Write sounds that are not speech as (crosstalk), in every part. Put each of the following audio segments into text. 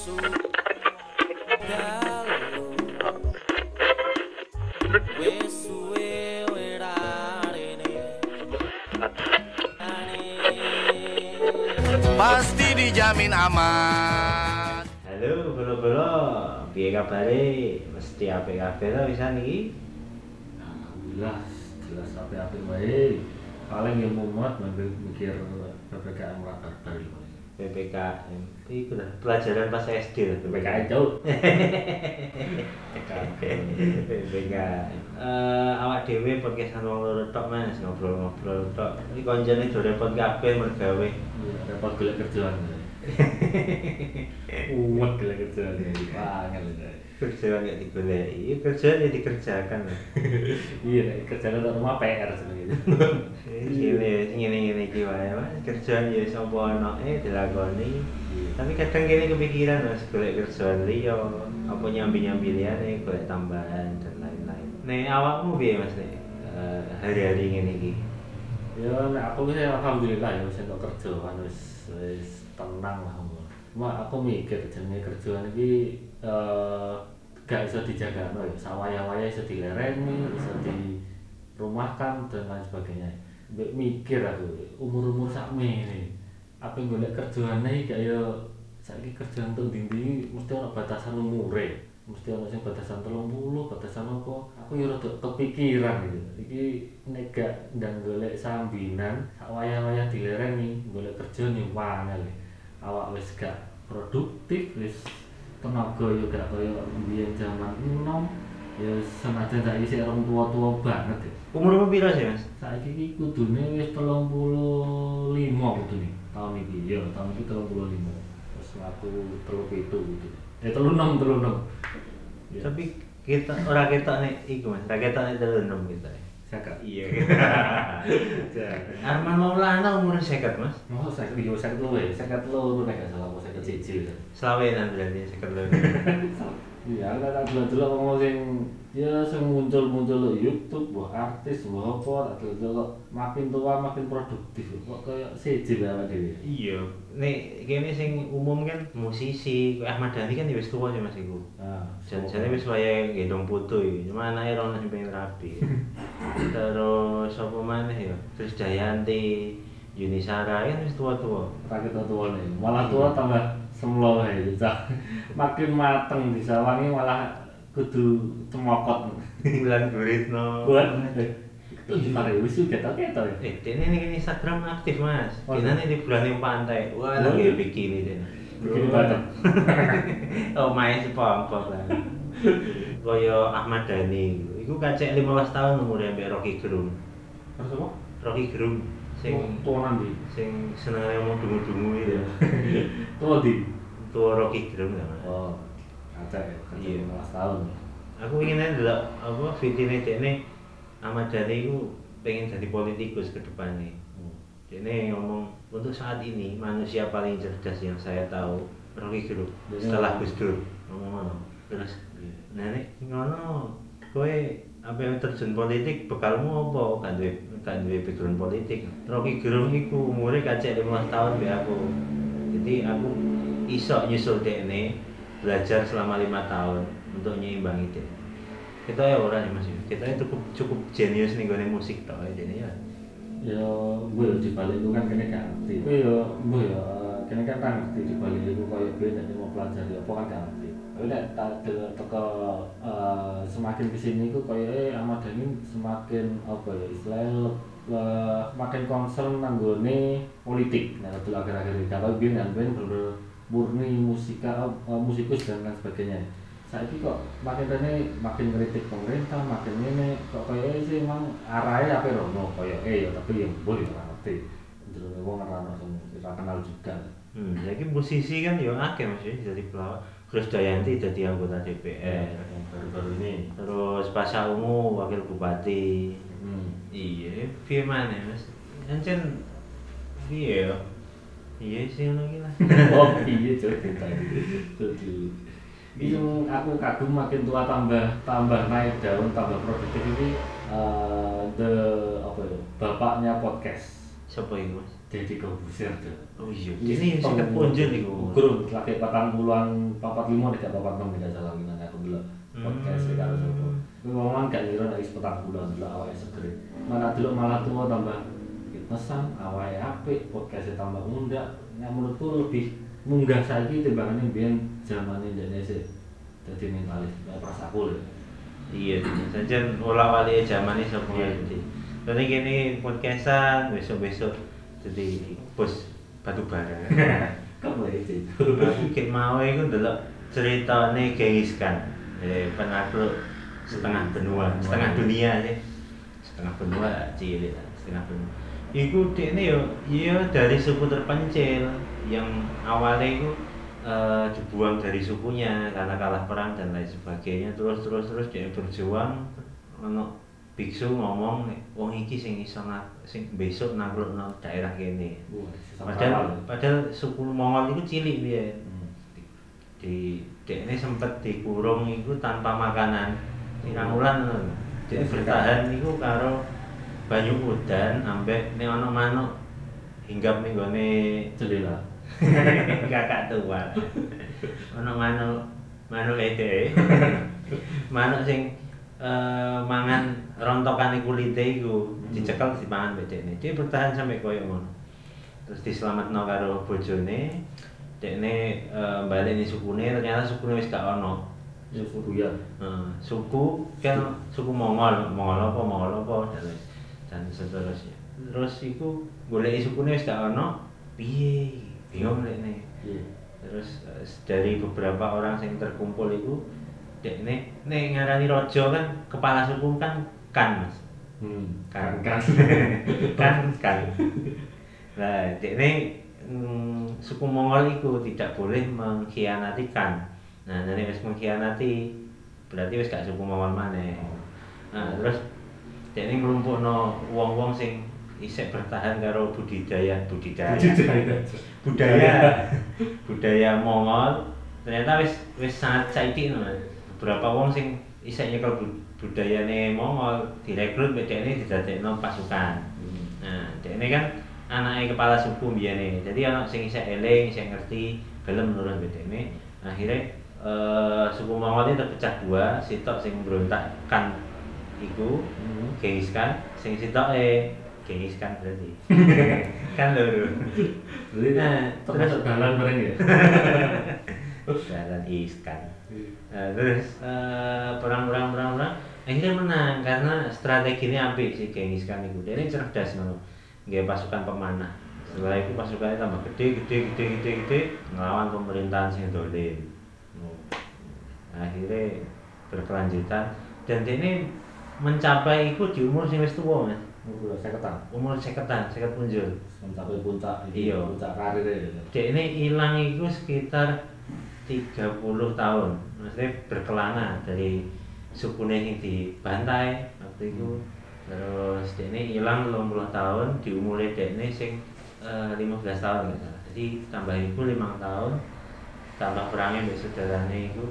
Pasti dijamin aman. Halo, bro-bro. Piye kabare? Mesti apik kabeh to pisan iki? Alhamdulillah jelas apa-apa wae. Paling yang mumet mikir PPKM rakyat baru. PPKM. Iku lah pelajaran pas SD lah PPKM jauh. (laughs) PPKM. Eh awak dhewe podcastan wong loro tok Mas, ngobrol-ngobrol tok. Iki koncone do repot kabeh mergawe. Repot golek kerjaan. (laughs) Uwet golek kerjaan. Wangel. Kerjaan gak digoleki, kerjaan ya dikerjakan. (laughs) Iya, nek kerjaan rumah PR sebenarnya. Ngene ngene-ngene iki wae Mas, kerjaan ya sapa eh dilakoni. Tapi kadang kene kepikiran Mas golek kerjaan liya, apa nyambi-nyambi liyane golek tambahan dan lain-lain. Nek awakmu piye Mas nek eh, hari-hari ngene iki? Ya, nek aku sih alhamdulillah ya wis entuk kerja kan wis wis tenang lah. Cuma aku mikir jenenge kerjaan iki eh gak iso dijaga no ya. Sawaya-waya iso dilereni, iso di rumahkan dan lain sebagainya. Mbek mikir aku umur-umur sakmene. Apa golek kerjaane gak ya saiki kerjaan untuk ndi mesti ana batasan umure. Mesti ana sing batasan 30, batasan apa? Aku ya rada kepikiran gitu. Iki nek gak ndang golek sambinan, sak wayah-wayah dilereni, golek kerja nih wangel. Awak wis gak produktif, wis tenaga yo gak kaya biyen zaman enom. Ya senajan saiki sik orang tua-tua banget ya. Umurmu piro sih Mas? Saiki iki kudune wis 35 kudune. Tahun iki ya, tahun iki 35. Terus aku 37 gitu. Eh 36 36. Ya. Tapi kita ora ketok nek iku Mas, ora ketok nek telunum kita. Saka. Iya. (laughs) Arman Maulana umur 50 Mas. Mau saya video saya tuh ya, kata lo nek gak salah mau saya kecil. Selawenan berarti 50. (laughs) Iya, kan tak dulu ngomong sing ya sing muncul-muncul lo YouTube, buah artis, buah apa, tak dulu makin tua makin produktif. Kok kayak seje lah dhewe. Iya, nek kene sing umum kan musisi, Ahmad Dhani kan ya wis tuwa sih Mas iku. Nah, Jan-jane wis wayahe gendong putu cuma anake ora ono sing pengen rapi. (laughs) Terus apa maneh ya? Terus Dayanti, Yuni Sara kan wis tua-tua. rakyat tua nih, malah tua tambah semlo ya, cah. Makin mateng disawangi malah kudu cemokot. Bulan Guritno. Buat itu pare wis juga tau ketok ya. Eh, dene ning Instagram aktif Mas. Oh, Kinane di bulan yang pantai. Wah, Oh, lagi iya. bikini dene. Bikin badan. (laughs) oh, main pompok lah. Kaya Ahmad Dhani. Iku kacek 15 tahun umure mbek Rocky Gerung. Terus apa? Rocky Gerung sing tua nanti. sing senenge mau dungu-dungu itu. (laughs) Tua di. Tua Rocky Gerung ya, Mas. Oh, kaca ya, Iya. 15 tahun. Aku ingin ndelok apa videone dekne Ahmad Dhani iku pengen jadi politikus ke depannya. Hmm. Dene ngomong untuk saat ini manusia paling cerdas yang saya tahu Rocky Gerung Dene setelah ngomong. Gus Dur ngomong ngono. Terus nah nek ngono kowe apa yang terjun politik bekalmu apa kan duwe kan duwe background politik. Rocky Gerung iku umure kacek 15 tahun be aku. Jadi aku iso nyusul dekne belajar selama lima tahun untuk nyeimbangi dia kita ya orang ya mas. Kita itu cukup cukup jenius nih gue musik tau ya jadi ya. Ya, gue ya di balik itu kan kene gak ngerti. Gue ya, gue ya kene kan ngerti di balik itu kayak gue dan mau pelajari apa kan gak. Nek tak delok teko eh, semakin ke sini itu kayak eh Ahmad Dhani semakin apa ya istilahnya le- makin concern nanggone politik. Nah, itu akhir-akhir ini kalau gue dan gue bener murni musika eh, musikus dan lain sebagainya. Saiki kok makin rene makin kritik pemerintah, makin ini kok kayak sih emang arahnya apa rono kayak eh ya tapi yang boleh ora ngerti. Jero wong ora ono sing ora kenal juga. hmm, jadi musisi kan ya akeh mas ya jadi pelawak Terus Dayanti jadi anggota DPR yang baru-baru ini. terus Pasha Ungu wakil bupati. Hmm. iya. Piye mana mas? Ancen piye ya? Iya sih ngono iki lah (laughs) oh iya cok tadi. Jadi itu aku kagum makin tua tambah tambah naik daun tambah produktif ini eh, the apa ya bapaknya podcast. Siapa itu mas Deddy Corbuzier tuh. Oh iya, ini sing iku. Lagi patang papat lima nih gak papat enam tidak salah gimana aku dulu podcast hmm. karo sopo. Iku ngomong gak ngira nek wis petang puluhan dulu awake seger. Malah dulu malah tua tambah fitnessan awake apik podcast tambah mundak. Nek menurutku lebih munggah saiki timbangane biyen zamane ndekne sik dadi mentalis pas aku lho. Iya, saja olah wali zaman ini sapa Iya. jadi. Gini podcastan besok-besok jadi bos batu bara. (laughs) Kamu itu. Aku kayak mau itu dulu ceritanya gengiskan eh, penakluk setengah benua, setengah dunia sih, setengah benua cilik setengah benua. Iku ini yo, iya dari suku terpencil yang awalnya itu eh, dibuang dari sukunya karena kalah perang dan lain sebagainya terus terus terus dia berjuang ono biksu ngomong wong iki sing iso sing besok naklukno daerah kene. Padahal padahal suku Mongol itu cilik biyen Hmm. di dekne sempet dikurung itu tanpa makanan. Pirang wulan ngono. dia bertahan itu karo banyu udan ambek nek ana manuk hinggap ning gone Jendela. kakak tua ana manuk manuk ede (laughs) manuk sing eh, mangan rontokane kulite iku dicekel dipangan mbek dekne dia bertahan sampai koyo ngono terus diselametno karo bojone dekne balik ning sukune ternyata sukune wis gak ono Ya Furuya. Eh, suku kan suku Mongol, Mongol apa, Mongol apa dan dan seterusnya. Terus iku goleki sukune wis gak ono, piye? Bingung dekne. Iya. Terus eh, dari beberapa orang yang terkumpul itu dekne nek ngarani raja kan kepala suku kan kan Mas. Hmm. Kan. kan. kan (laughs) kan. Nah, dekne mm, suku Mongol itu tidak boleh mengkhianati kan. Nah, nek wis mengkhianati berarti wis gak suku Mongol maneh. Nah, terus dekne nglumpukno wong-wong sing isek bertahan karo budidaya budidaya budaya budaya Mongol ternyata wis wis sangat saiki no Mas. beberapa wong sing isek nyekel bu- budayane Mongol direkrut mek dekne didadekno pasukan. Nah dekne kan anake kepala suku biyane jadi anak sing isek eling isek ngerti gelem nurun mek dekne akhirnya eh, suku Mongol ini terpecah dua sitok sing berontak kan iku Genghis Khan. Sing sitok eh Genghis Khan berarti. (laughs) Kan lho. Jadi Nah, termasuk dalan bareng ya. (laughs) jalan iskan. Nah, terus eh, perang-perang perang-perang akhirnya menang karena strateginya apik si Genghis Khan itu. Dia ini cerdas no nggak pasukan pemanah. Setelah itu pasukannya tambah gede gede gede gede gede ngelawan pemerintahan sing dolim akhirnya berkelanjutan. Dan dia ini mencapai itu di umur sing wis tua mas. Udah saya ketang. umur seketan seket punjul. Mencapai puncak Iya. puncak karir dia ini hilang itu sekitar 30 tahun. Maksudnya berkelana dari sukune yang dibantai waktu itu. Terus dia ini hilang 50 tahun di umurnya dia ini sing eh, 15 tahun salah. Jadi tambah itu 5 tahun tambah perangnya mbak saudaranya itu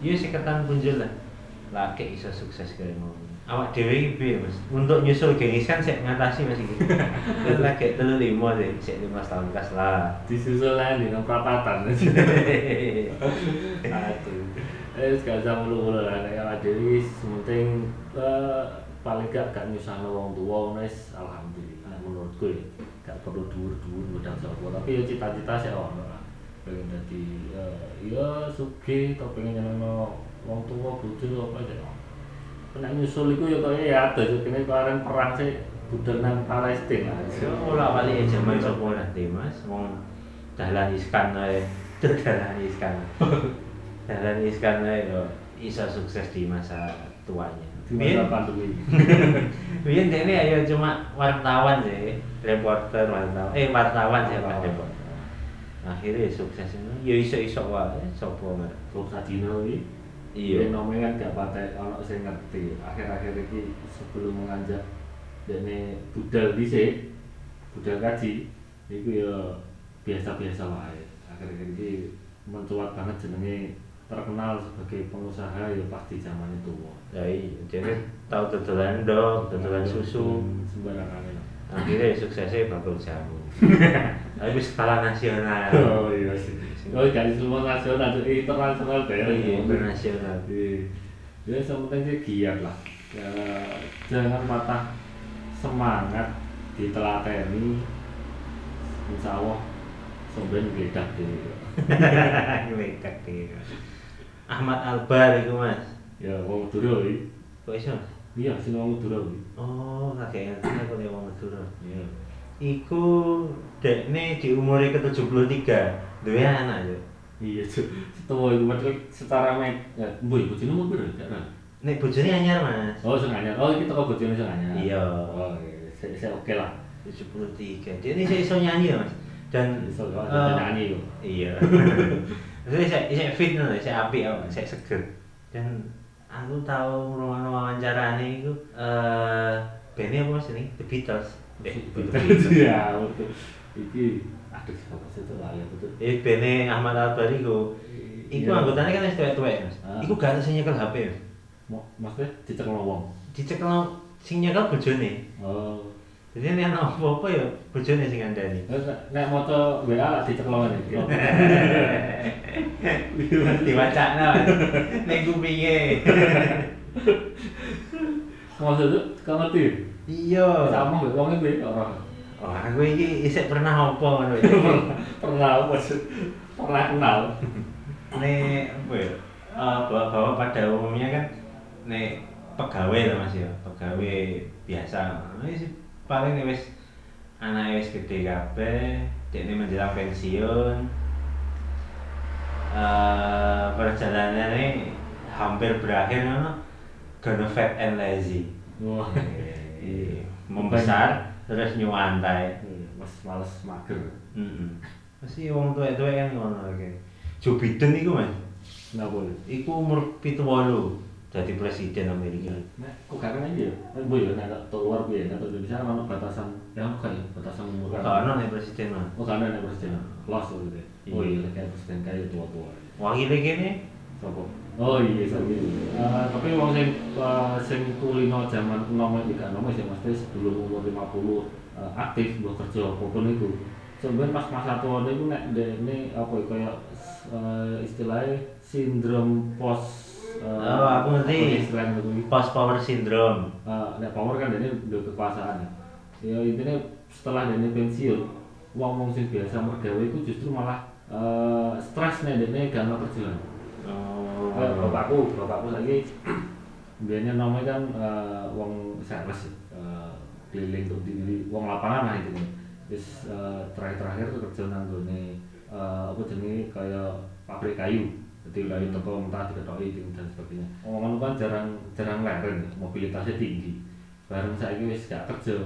ya seketan punjul lah. Laki iso sukses kayak mau awak dewi piye mas untuk nyusul Genghis kan saya ngatasi mas iki terus lagi telu lima deh saya lima tahun kas lah Disusul lain dengan perapatan. (laughs) Aduh. Eh, gak usah mulu-mulu lah. Nek awak dhewe sementing eh, paling gak gak nyusahno wong tuwa ngono wis alhamdulillah menurutku ya. Gak perlu dhuwur-dhuwur modal sapa, tapi ya cita-cita sih ono lah. Pengen dadi eh, ya sugih atau pengen nyenengno wong tuwa bojo apa aja. Nek nyusul iku ya kaya ya ada pengen kemarin perang sih budal nang Palestina. Yo ora balik ya zaman sapa nanti mas? Wong dalan iskan ae. (laughs) Dalan iskan. (laughs) Dalan iskan ae yo iso sukses di masa tuanya. Di masa pandemi. (laughs) biyen dene ayo cuma wartawan sih reporter wartawan. Eh wartawan sih Pak reporter. Akhirnya sukses. Ini ya iso iso wae sapa mer Terus Sadino ini iya Iya, nomenya kan gak patek ono sing ngerti. Akhir-akhir iki sebelum menganjak dene budal dhisik, budal kaji, iku ya biasa-biasa wae. Akhir-akhir iki mencuat banget jenenge terkenal sebagai pengusaha ya pasti zaman itu. ya iya jadi tahu dodolan dok dodolan susu sembarangan lah. akhirnya suksesnya bakul jamu (laughs) tapi skala nasional Oh iya sih. Oh gak semua nasional, internasional bareng. iya internasional Iya. Ya yang penting sih giat lah. Ya, jangan patah semangat ditelateni. Insya Allah sampean gledak deh. (laughs) ngeledak deh Ahmad Albar itu mas Ya wong Madura iki. kok iso? Iya, sing wong Madura iki. oh kakek ngerti aku wong Madura Iya. Iku dekne di umure ke-73 duwe anak yo. Iya, Cuk. Setua iku padahal secara med ya, mbok bojone umur piro? Gak ora. Nek bojone anyar Mas. Oh, sing anyar. Oh, iki teko bojone sing anyar. Iya. Oh, iya. Saya saya oke lah. 73. Dia ini saya iso nyanyi ya, Mas. Dan Iso kok eh, nyanyi yo. Iya. (laughs) Maksudnya saya saya fit loh, saya apik apa, saya seger. Dan aku tahu ngrungokno wawancarane iku eh bene apa Mas ini? The Beatles. Eh, The Beatles. (laughs) Iya, betul. Iki aduh apa sih itu ya betul. Eh bene Ahmad Albar iku. Iku Iya. anggotanya kan wis tuwek-tuwek, Mas. Iku gak ada sing nyekel HP, Maksudnya dicekel wong. Dicekel sing nyekel bojone. Oh. Jadi nek ana apa-apa ya bojone sing ngandani. Nek moto WA dicekel iki. (laughs) Diwacana. Nek kupinge. Maksud itu kau ngerti? Iya. Sama wong iki ora. Oh, aku iki isih pernah apa ngono. (laughs) Pernah apa sih? Pernah kenal. (laughs) Nek apa ya? eh, bawa-bawa pada umumnya kan nek pegawai lah Mas ya, pegawai biasa. Wis paling wis anake wis gede kabeh, dekne menjelang pensiun. Eh perjalanannya hampir berakhir ngono. Gonna fat and lazy. Wah. Iya, membesar terus nyuwantai. Mas males mager. Heeh. Pasti wong tuwek-tuwek kan ngono iki. Joe Biden iku Mas. Napa lho? Iku umur 78 dadi presiden Amerika. Nek kok gak kena ya? Mbok ya nek keluar piye? Nek Indonesia kan batasan ya ya? Batasan umur kan. Gak ono nek presiden mah. Oh kan ada presiden. Los gitu. ya? Oh Iya. kayak presiden kayak tua-tua. Wakile kene Sopo? Oh iya sapi. Eh tapi wong sing eh, sing kulino zaman kuno iki kan nomor sing mesti sebelum umur 50 eh, aktif mbok kerja apa niku. Sebenarnya pas masa tua niku nek ndekne apa ya kaya eh, istilahnya sindrom post eh, Oh, aku ngerti. post power syndrome. Eh, nek power kan ini udah kekuasaan ya. Ya intinya setelah ini pensiun, wong wong sing biasa mergawe itu justru malah eh, stres nih ini gak ono kerjaan. Oh. Eh, bapakku, bapakku lagi (clears throat) biasanya namanya kan eh, wong sales eh, keliling untuk diri, wong lapangan lah itu Terus eh, terakhir-terakhir tuh kerja nanggone eh, apa jenis kayak pabrik kayu. Jadi kayu toko mentah diketoki dan sebagainya. Ngomong kan jarang jarang leren, mobilitasnya tinggi. Bareng saya wis gak kerja.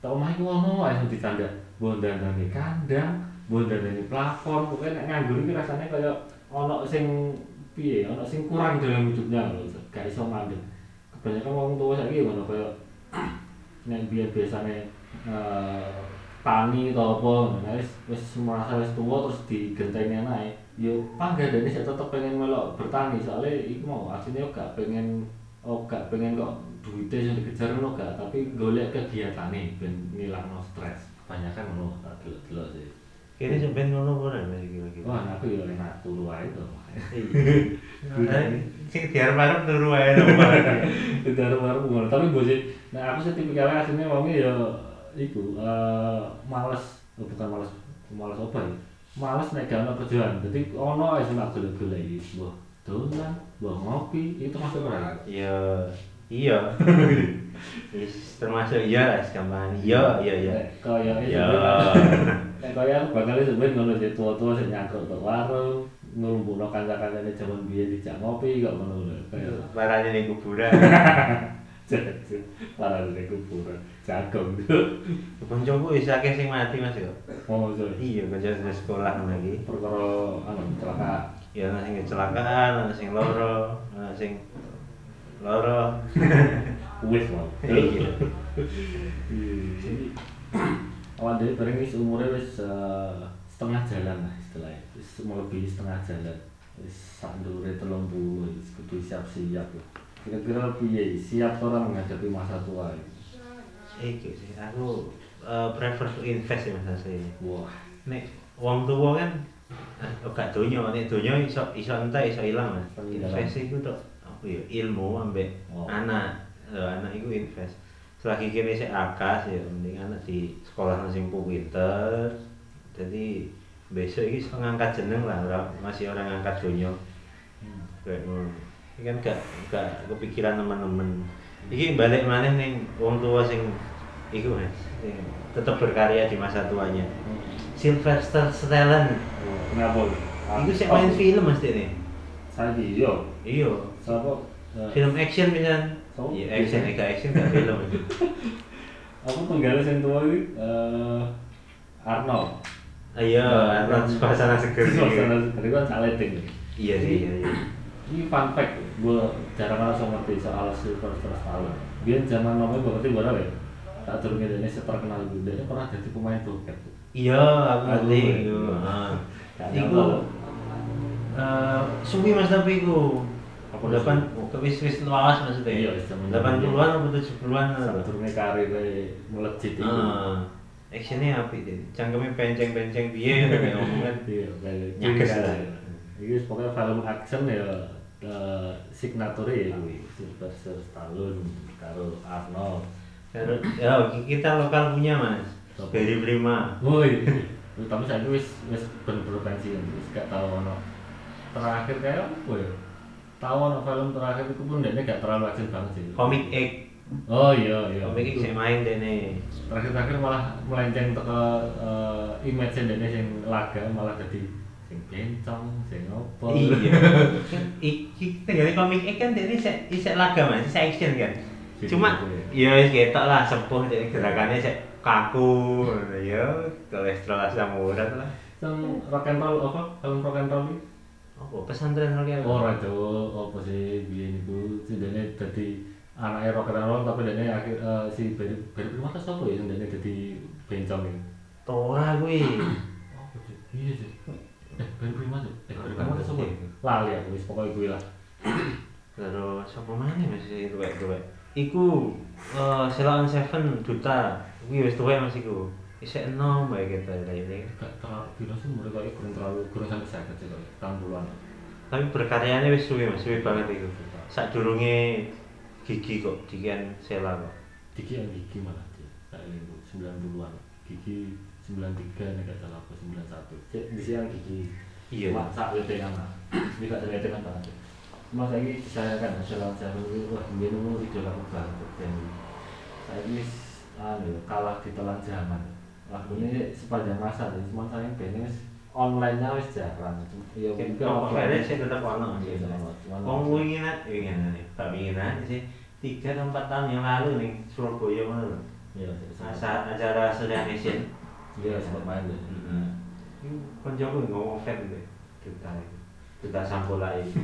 Tak omah iku ono wae sing dicanda. Bondandane kandang, bondandane plafon, pokoknya nek nganggur iki rasane kaya ono sing piye, ono sing kurang dalam hidupnya lho, gak iso mandek. Kebanyakan wong tua saiki ngono kaya (clears throat) nek biyen biasane eh, tani atau apa, nah, wis wis merasa wis tua terus digenteni anake. Yo panggadane sik tetep pengen melok bertani. Soalnya iku mau aslinya gak pengen oh gak pengen kok duitnya yang dikejar ngono gak. Tapi golek kegiatane ben ngilangno stres. Kebanyakan ngono tak delok-delok sih. Kene sampean ngono ora Mas iki lagi. wah aku ya enak turu ae to Iya. (laughs) Sing diarep-arep turu wae to. tidak baru ngono tapi gue sih nah aku sih tipikalnya aslinya wongnya ya iku eh males oh, bukan males males apa ya males nek gak ono kerjaan jadi ono ae sing tak golek-golek iki mbah dolan mbah ngopi itu masuk ora Iya. Iya. (laughs) Termasuk iya lah gampang. Iya, iya, iya. Kaya Iya. (laughs) Kaya aku bakal sebenarnya ngono sih tua-tua sing nyangkruk tok warung, nglumpukno kanca-kancane jaman biyen dijak ngopi kok ngono lho. Kaya Barane ning kuburan. (laughs) Parah nek kuburan. Jagong tuh. Koncoku wis akeh sing mati Mas yo. Oh, sorry. Iya, kanca sekolah ngono iki. Perkara anu celaka. Ya ana sing kecelakaan, ana sing loro, ana sing loro. (laughs) Wis mau. Iya. Jadi awal dari bareng wis umure wis eh, setengah jalan lah istilahnya. Wis melebihi setengah jalan. Wis sak ndure 30 wis kudu siap-siap lah. Kira-kira piye siap ora menghadapi masa tua ini? Iki sih aku eh, prefer to invest ya Mas asli. wah Nek wong tuwa kan oh gak donya, nek donya iso iso entek iso ilang Mas. Invest iku tok apa ya ilmu ambek Oh. anak. Anak iku invest. Selagi kene sik akas ya mending anak di sekolah sing pinter. Jadi besok iso ngangkat jeneng lah, ora- masih orang ngangkat donya. Hmm. Kayak ngono. Iki kan gak gak kepikiran teman-teman. Iki balik maneh ning wong tua sing iku Mas, sing tetep berkarya di masa tuanya. Sylvester Stallone. Oh, kenapa Iku sik main film Mas nih. saya iyo Iya. siapa Eh, Film action pisan. Oh, Iya, action ega action gak film. (laughs) aku penggalis yang tua ini eh Arnold Ayo, Arnold suasana seger. suasana seger itu kan saleting Iya sih, iya iya. ini fun fact gue jarang langsung ngerti soal Sylvester Stallone dia zaman namanya gue ngerti gue ya tak turun Indonesia terkenal itu dia pernah jadi pemain bokep Iya, aku ngerti iya. Heeh. Gak Iku eh suwi Mas tapi iku. Apa Delapan wis wis lawas maksudnya. Iya, zaman- 80-an atau 70-an. saat turunnya karir melejit itu Heeh. Actionnya deh. Cangkeme penceng-penceng piye (laughs) kayak ngomong kan. iya kayak Nyakes nyakes lah. ini pokoknya film action ya eh, signature ya Sylvester Stallone karo Arnold ya kita lokal punya Mas. Apa? Dari Prima. Woi, (laughs) tapi saya wis wis bener-bener pensiun, wis gak tau ono terakhir kayak apa ya? Tahu ono film terakhir itu pun dia gak terlalu action banget sih. Komik X. Oh iya iya. Komik X sing main dene. Terakhir-terakhir malah melenceng ke uh, image dene sing laga malah jadi sing bencong, sing opo. Iya. (laughs) Iki tinggal komik X kan dene isek isek laga Mas, isek action kan. Cuma gitu ya wis ketok lah sepuh dene gerakannya sik kaku ya kolesterol asam urat lah. Sing rock and roll apa? Film rock and roll iki? Oh, pesantren oke. Ora Jawa, apa sih biyen iku dene dadi anake rock and roll tapi dene akhir eh, si Barry Barry Prima ta sapa ya sing dene dadi bencong iki. Tora kuwi. (clears throat) Apa sih? Iya sih. Eh, Barry Prima tuh. Eh, Barry Prima ta sapa? ya? Lali aku wis pokoke kuwi lah. (clears throat) Terus sapa maneh masih tuwek-tuwek. Iku eh Selon Seven duta. Kuwi wis tuwek Mas iku. Isek enom bae kita ini. Gak terlalu kira sih umure kaya kurang terlalu kurang sampai sakit sih kaya tahun. Tapi berkaryanya wis suwe Mas, suwe banget iku. Sadurunge gigi kok dikian Sela kok. Diki yang gigi malah dia. Tak ini 90-an. Gigi 93 nek salah apa 91. Cek di siang gigi. Iya. Cuma sak wete anak. Ini gak wete kan banget. Cuma saya ini saya kan nasional saya ini wah dia nunggu idola aku banget dan saya ini anu kalah ditelan zaman. Lagu ini sepanjang masa sih, cuma saya pengen wis online-nya wis jarang. Ya mungkin Kok offline- kayaknya saya tetap ono Iya, Wong winginan, winginan nih, Pak winginan sih. Tiga atau empat tahun yang lalu nih Surabaya mana. Iya, Saat acara Sudah Nation. Iya, sempat main deh. Ini koncoku ngomong fan deh. Duta itu. Sampola itu.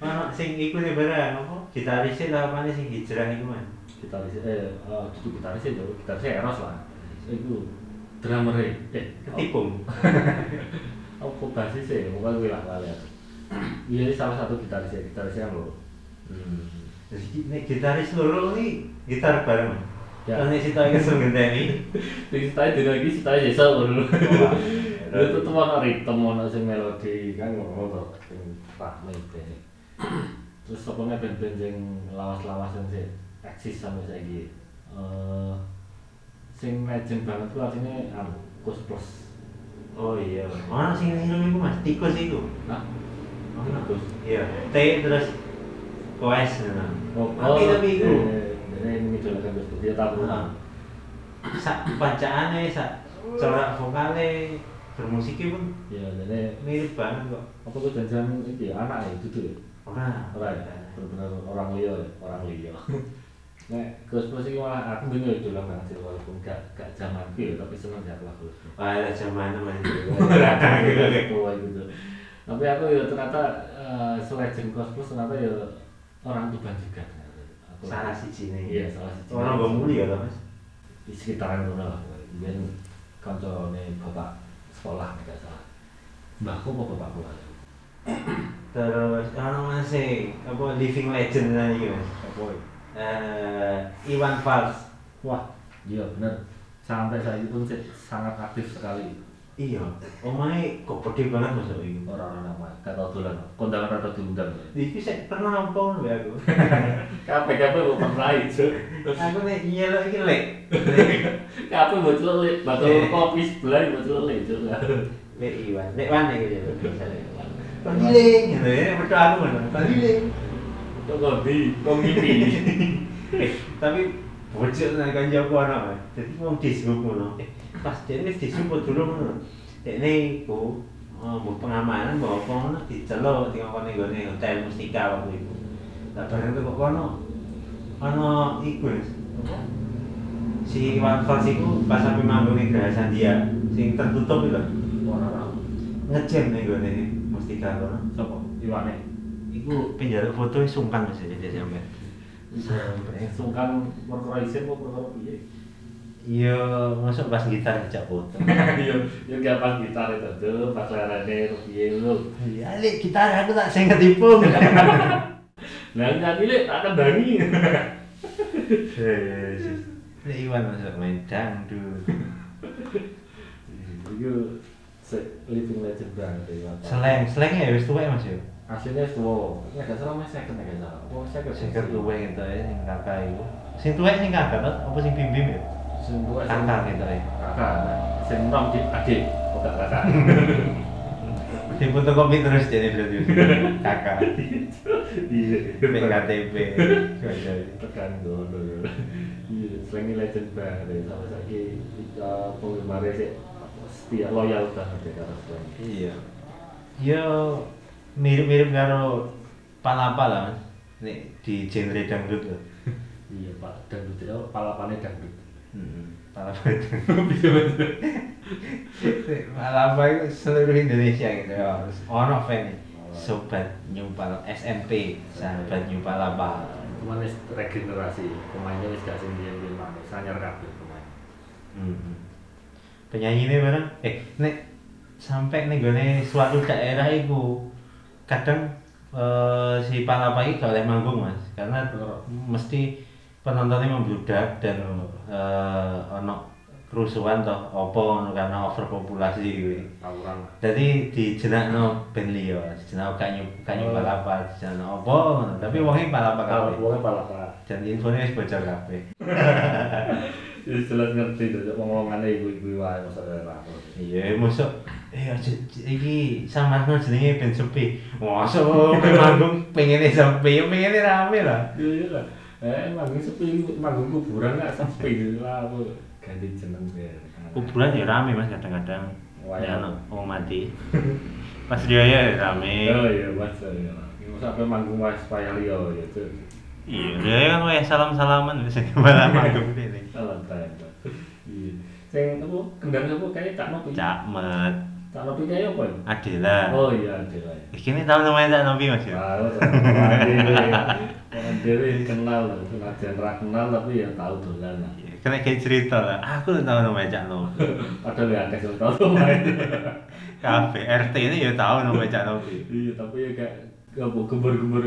Mana sing iku nih barang apa? Gitarisnya lah apa nih sing hijrah itu man. Gitaris eh eh, duduk gitaris itu, gitarisnya Eros lah. Itu drummer eh Ketipung. apa basis ya, pokoknya gue lah lali aku. Iya, ini salah satu gitarisnya, gitarisnya yang loro. Hmm. Jadi nek gitaris loro nih gitar bareng. Ya. Nek situ aja kesel (laughs) ngenteni. Di sitai di lagi sitai jasa dulu. Wah, (laughs) Itu tuh mana ritme, mana sing melodi kan ngono tuh, sing rame itu. Terus pokoknya band-band yang lawas-lawas yang sih eksis sampai saiki. Eh sing legend banget tuh artinya anu, Kus Plus. Oh iya. Mana sing minum iku Mas? Tikus iku. Nah, Mana? Tikus. Iya. T terus koes nah. Oh, Tapi tapi iku. Ini ini idolakan Gus. Dia tahu. Heeh. Sak bacaane sak corak vokale bermusiknya pun Ya, jadi mirip banget kok. apa tuh jangan iki anak ya itu tuh ya. Ora. Ora ya, benar-benar orang liya ya, orang liya. (laughs) Nek Gus Plus iki malah aku bingung ya dolan banget sih walaupun gak gak zaman ya tapi seneng ya aku Gus. Wah, (laughs) ada zaman teman Tua gitu. Tapi aku ya ternyata eh, selegend Gus Plus ternyata ya orang Tuban juga ternyata. Aku Salah siji nih. Iya, salah siji. Orang gak mulia lah Mas. di sekitaran kono lah. Biyen kancane bapak sekolah nek gak salah. Mbahku apa bapakku lah. Terus ono masih apa living legend tadi Mas. Apa ya? Eh Iwan Fals. Wah, iya bener sampai saat itu sangat aktif sekali iya. Omae kok gede banget masuk iku orang-orang nama gak tau dolan. Kondangan atau diundang. Iki sik pernah apa lho aku. Kape kape mau pernah itu aku nek iya lho iki lek. Kape mau celik batu Eh. kopi sebelah mau celik lek Iwan lek Wan iki ya Panggiling, gitu ya, betul aku mana? Panggiling. kok kopi kok mimpi (laughs) Eh, tapi bocil nang kanca aku ana, Mas. Dadi wong disebut ngono. Eh, pas dene disebut dulu ngono. Dekne iku oh, mbok pengamanan mbok apa ngono diceluk dikongkon ning gone hotel Mustika waktu itu. Lah bareng kok kono ana iku? Si Iwan Fals iku pas sampe manggung ning Geraha Sandia sing tertutup itu lho. orang-orang Ngejam ning gone Mustika kono. siapa Iwane Iku penjara foto sungkan Mas jadi sampe. sampai sungkan perkara isin mau perkara piye Iya, masuk pas gitar ngejak foto. (laughs) iya iya gak pas gitar itu tuh pas lerene piye lu Iya, Lik, gitar aku tak sing ketipu. (laughs) Lah nyanyi lek tak kendangi. (laughs) Lik Iwan masuk main dangdut. Iku se- living legend banget ya. Pak. Seleng, selengnya ya wis tuwek Mas yo. Aslinya semua. Ya gak salah mas second ya gak salah. Oh second. Sing tuwek gitu ya sing kakak iku. Sing tuwek sing kakak apa sing bim-bim ya? Kakak gitu ya. Kakak. Sing nom di adik. Gak kakak. (laughs) Sing fotokopi terus jadi berarti kakak. Iya. PKTP. Tekan dulu. Iya, selain legend banget ya. Sama lagi penggemarnya sih setia loyal banget ya karena. Iya. Yo mirip-mirip karo palapa lah Mas. Nek di genre dangdut lho. Iya pak, dangdut itu palapannya dangdut. Palapa itu. Palapa itu seluruh Indonesia gitu ya. Ono fan Sobat Nyupal SMP, sahabat Nyupalapa. Cuman wis regenerasi, pemainnya wis gak sing biyen-biyen maneh, sanyar kabeh pemain. Hmm. Penyanyi ini bareng, eh nek sampai nih gue suatu daerah itu kadang eh, si Palapa ini gak oleh manggung mas, karena Bener. mesti penontonnya membludak dan eh, ono kerusuhan toh opo ono karena overpopulasi gitu. Tawuran. Jadi di jenakno ben liya, jenakno gak nyup gak nyup Oh. palapa, jenakno opo ngono. Tapi palapa Kalau kabeh. wongnya palapan. Dan infonya wis bocor kabeh. (laughs) Ya jelas ngerti tuh, ngomongannya ibu-ibu wae masa daerah. Iya, masuk eh aja iki samarno jenenge ben sepi. Masuk pe (laughs) manggung pengene sepi, pengene rame lah. Iya iya lah. Eh, manggung sepi, manggung kuburan gak sepi lah aku ganti jeneng biar. Kuburan ya rame Mas kadang-kadang. Wah, Ya ono wong mati. (laughs) Pas dia ya rame. Oh iya, mas ya. Sampai manggung mas ya tuh. Iya, dia kan wae salam-salaman wis (laughs) malah (laughs) manggung dene. Salah tren. Iya. Sing apa kendang apa kayak Cak Nopi. Cak Nopi kayak apa? Adela. Oh iya, Adela ya. Iki ini tahu namanya Cak Novi Mas ya. Tahu. Dewi kenal lah, senajan ra kenal tapi ya tahu dolan lah. Iya, Kena kayak cerita lah. Aku tahu namanya Cak Novi. (laughs) Padahal ya sing tahu main. Kafe RT ini ya tahu namanya Cak Novi. Iya, tapi ya kayak gak mau gembur-gembur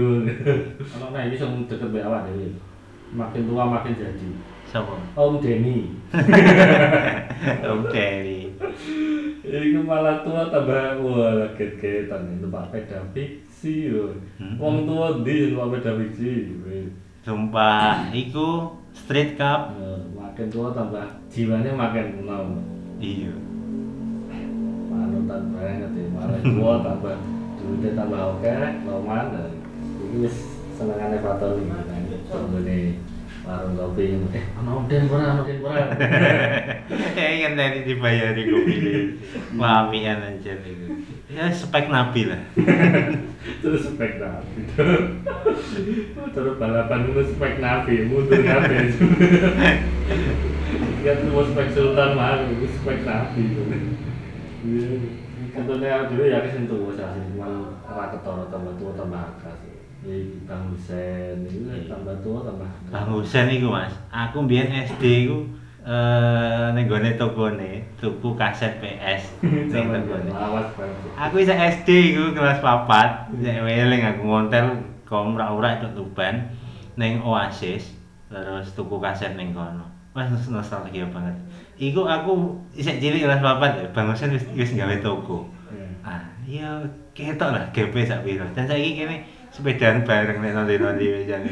Kalau nah ini yang deket be awak Dewi. Makin tua makin jadi. Siapa? Om Denny. (laughs) Om Terry. Iku malah tua tambah wah ket-ketan itu Pak Peda fiksi lho. Hmm. Wong tua ndi Pak Peda fiksi. Sumpah, iku street cup. Nah, makin tua tambah jiwanya makin enam. Iya. Panutan banget ya, malah tua (laughs) tambah duitnya tambah oke, loman ini wis senengane Fatoni kan. Contohnya warung kopi, eh ana den ora, ana den ora. (laughs) Kayak ingin tadi dibayar di kopi Mamian aja itu. Ya spek nabi lah. (laughs) Terus spek nabi. (laughs) Terus balapan itu spek nabi, mundur nabi. Kan mau spek sultan mah, itu spek nabi. Iya. Contohnya dulu ya kesentuh saya sih, cuma ora ketara tambah tua tambah akas. Ya iki Bang Husen, itu kan tambah tua tambah akas. Bang Husen iku Mas, aku mbiyen SD iku eh ning gone tokone tuku kaset PS (laughs) ning tokone. Aku isa SD iku kelas 4, nek weling aku ngontel kom ora-ora itu Tuban ning Oasis terus tuku kaset ning kono. Nos- nostalgia banget. Iku aku isek cilik kelas papat ya, Bang Husen wis wis gawe toko. Ah, iya ketok lah GP sak piro. Dan saiki kene sepedaan bareng nek nanti-nanti wis jane.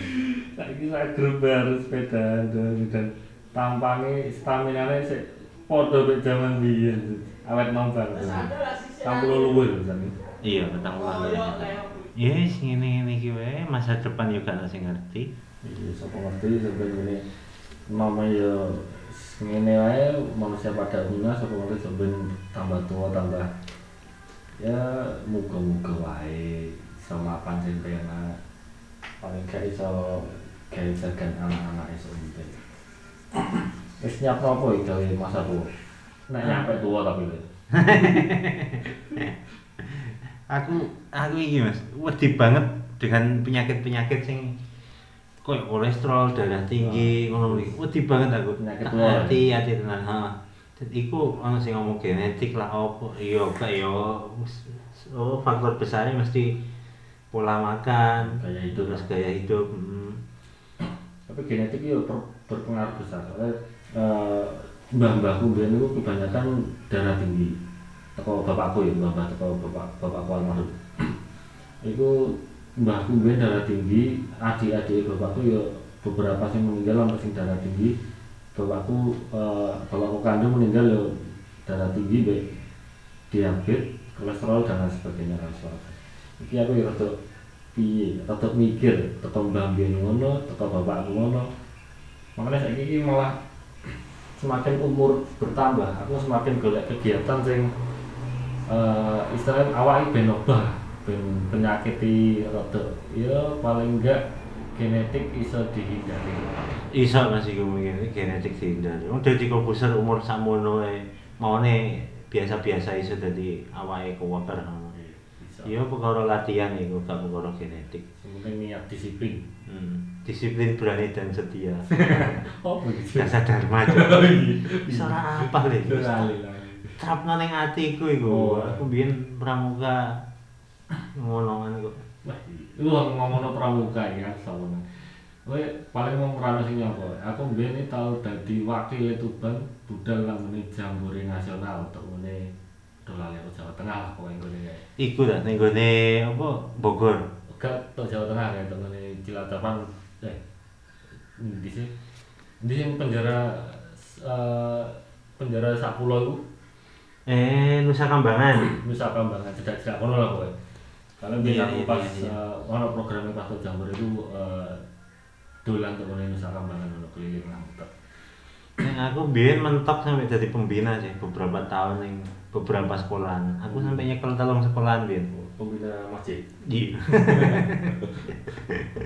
Saiki sak grup baru sepeda dan dan tampangnya stamina nya sih podo mek zaman biyen awet banget. Tampil lho jan. Iya, petang puluh ya. Yes, ngene-ngene iki wae masa depan yo gak sing ngerti. Iya, sapa ngerti sebenarnya mama ya ngene wae manusia pada umumnya sapa ngerti sebenarnya tambah tua tambah ya muga-muga wae sama pancen penak paling gak iso gawe jagan anak-anak iso penting wis nyiap apa iki masa tua nek nyampe tua tapi (laughs) Aku aku iki Mas, wedi banget dengan penyakit-penyakit sing koyo kolesterol, darah tinggi, ngono iki. Wedi banget aku. Penyakit ya? hati, hati tenan. Ha. Iku ono sing ngomong genetik lah opo. Iya, gak yo oh, faktor besarnya mesti pola makan, Gaya hidup terus gaya hidup. mm. tapi genetik itu ber- berpengaruh besar. Soalnya eh, mbah-mbahku biyen itu kebanyakan darah tinggi. Teko bapakku ya mbah-mbah teko bapak bapakku almarhum. (clears throat) Itu mbahku biyen darah tinggi adik-adik bapakku ya beberapa sing meninggal sampai sing darah tinggi. Bapakku eh, bapakku kandung meninggal ya darah tinggi baik diabetes kolesterol dan lain sebagainya soalnya iki aku ya rada piye rada mikir teko mbah biyen ngono teko bapakku ngono makanya saiki iki malah semakin umur bertambah aku semakin golek kegiatan sing eh istilahnya awake ben obah ben penyakit rada ya paling enggak genetik iso dihindari Iso Mas iku mungkin genetik dihindari. Wong dadi komposer umur samono maune biasa-biasa iso dadi awake kuwaker. bisa Iya perkara latihan iku gak perkara genetik. Penting niat disiplin Hmm. Disiplin berani dan setia. (laughs) oh begitu Dasar dharma aja. (laughs) Bisa ora apa lho. Trapno ning atiku iku. Oh. Aku biyen pramuka ngono kan kok. Wah, lu ngomong pramuka ya sama. Kowe paling mau merana sing nyapa? Aku mbiyen tau dadi wakil Tuban budal namanya Jambore Nasional untuk aku Jawa Tengah lah pokoke ngene kae. Iku ta ning gone apa Bogor. Gak untuk Jawa Tengah kae untuk ngene Cilacap eh di sini di sini penjara eh, penjara Sapulo itu Eh Nusa Kambangan. (clears throat) Nusa Kambangan cedak cedak kono lah pokoknya. Karena Iya, biar aku iya, pas iya, eh, ono programnya pas tuh Jambore itu eh, dolan tuh ngene Nusa Kambangan ono keliling lah. Nek aku biyen mentok sampai jadi pembina sih beberapa tahun ning beberapa sekolahan. Aku sampai nyekel telung sekolahan biyen. Pembina masjid. Iya. (laughs)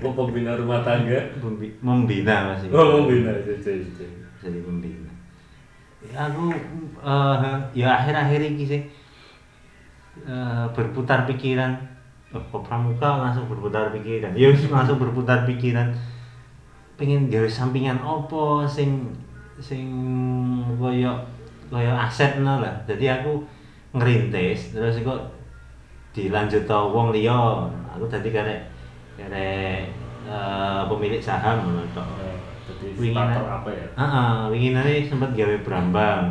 Oh, pembina rumah tangga. Pembi- membina masih. Oh, pembina jadi Jadi pembina. Ya, aku eh, ya akhir-akhir ini sih eh, berputar pikiran. Oh, kok pramuka langsung berputar pikiran. Ya wis langsung berputar pikiran. Pengen gawe sampingan opo sing sing koyo koyo aset no lah. Jadi aku ngerintis terus kok dilanjut to wong liya. Aku tadi karek karek eh, pemilik saham ngono tok. Winginan. apa ya? Heeh, winginane sempat gawe brambang.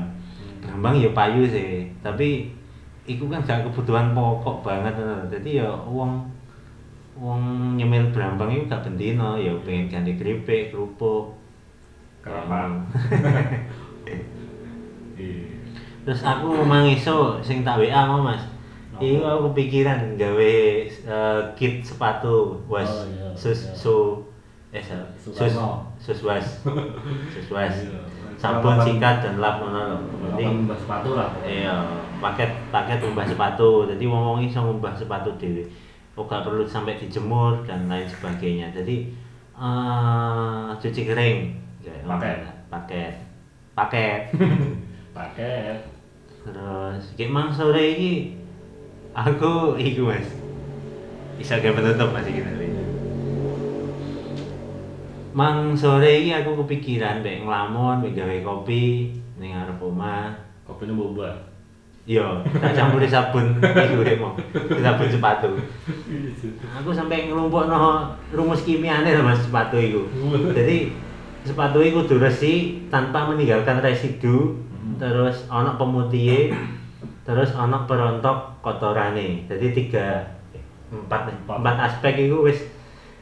Brambang ya payu sih, tapi iku kan gak kebutuhan pokok banget ngono. Jadi ya wong wong nyemil brambang itu gak bendino, ya pengen ganti keripik, kerupuk. Kelapa. (laughs) Iya. Terus aku mangiso sing tak WA mau Mas. Iku aku kepikiran gawe eh, kit sepatu was Oh, iya, sus iya. su eh sus sus was (laughs) sus was Iya. sabun sikat dan lap ngono lho. Jadi mbah sepatu lah. iya paket paket ngubah sepatu. Jadi wong-wong iso ngubah sepatu dhewe. Oh gak perlu sampai dijemur dan lain sebagainya. Jadi eh cuci kering. Paket. Paket. Paket. (laughs) Paket. Terus mang sore ini aku iku mas bisa gak penutup masih kita Mang sore ini aku kepikiran mbek ngelamun, gawe kopi ning arep omah. Kopinya boba. Yo, tak campuri sabun iku rek mau. Sabun sepatu. Aku sampai ngelumpukno rumus kimiane lho Mas sepatu iku. Jadi sepatu itu kudu resik tanpa meninggalkan residu. Terus ono pemutih terus ono perontok kotorane. Jadi tiga empat Empat. empat aspek itu wis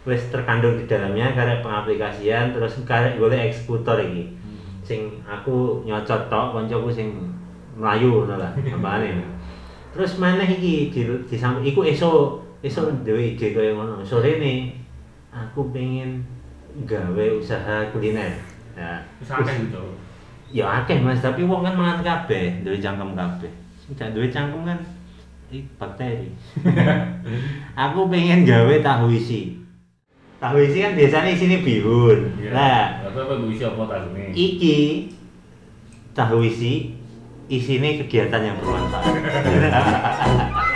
wis terkandung di dalamnya karek pengaplikasian terus karek golek eksekutor iki. Hmm. sing aku nyocot tok koncoku sing melayu ngono lah (laughs) tambahane terus mana iki di, di samping iku esok esok duwe ide kaya ngono. Sore nih aku pengen gawe usaha kuliner. Ya. Akeh gitu. Ya akeh mas. Tapi wong kan mangan kabeh duwe cangkem kabeh. Sing duwe cangkem kan ih bakteri. (laughs) Aku pengen gawe tahu isi. Tahu isi kan biasanya isine bihun. Lah. Tapi apa isi apa tahu nih? iki tahu isi isine kegiatan yang bermanfaat (laughs)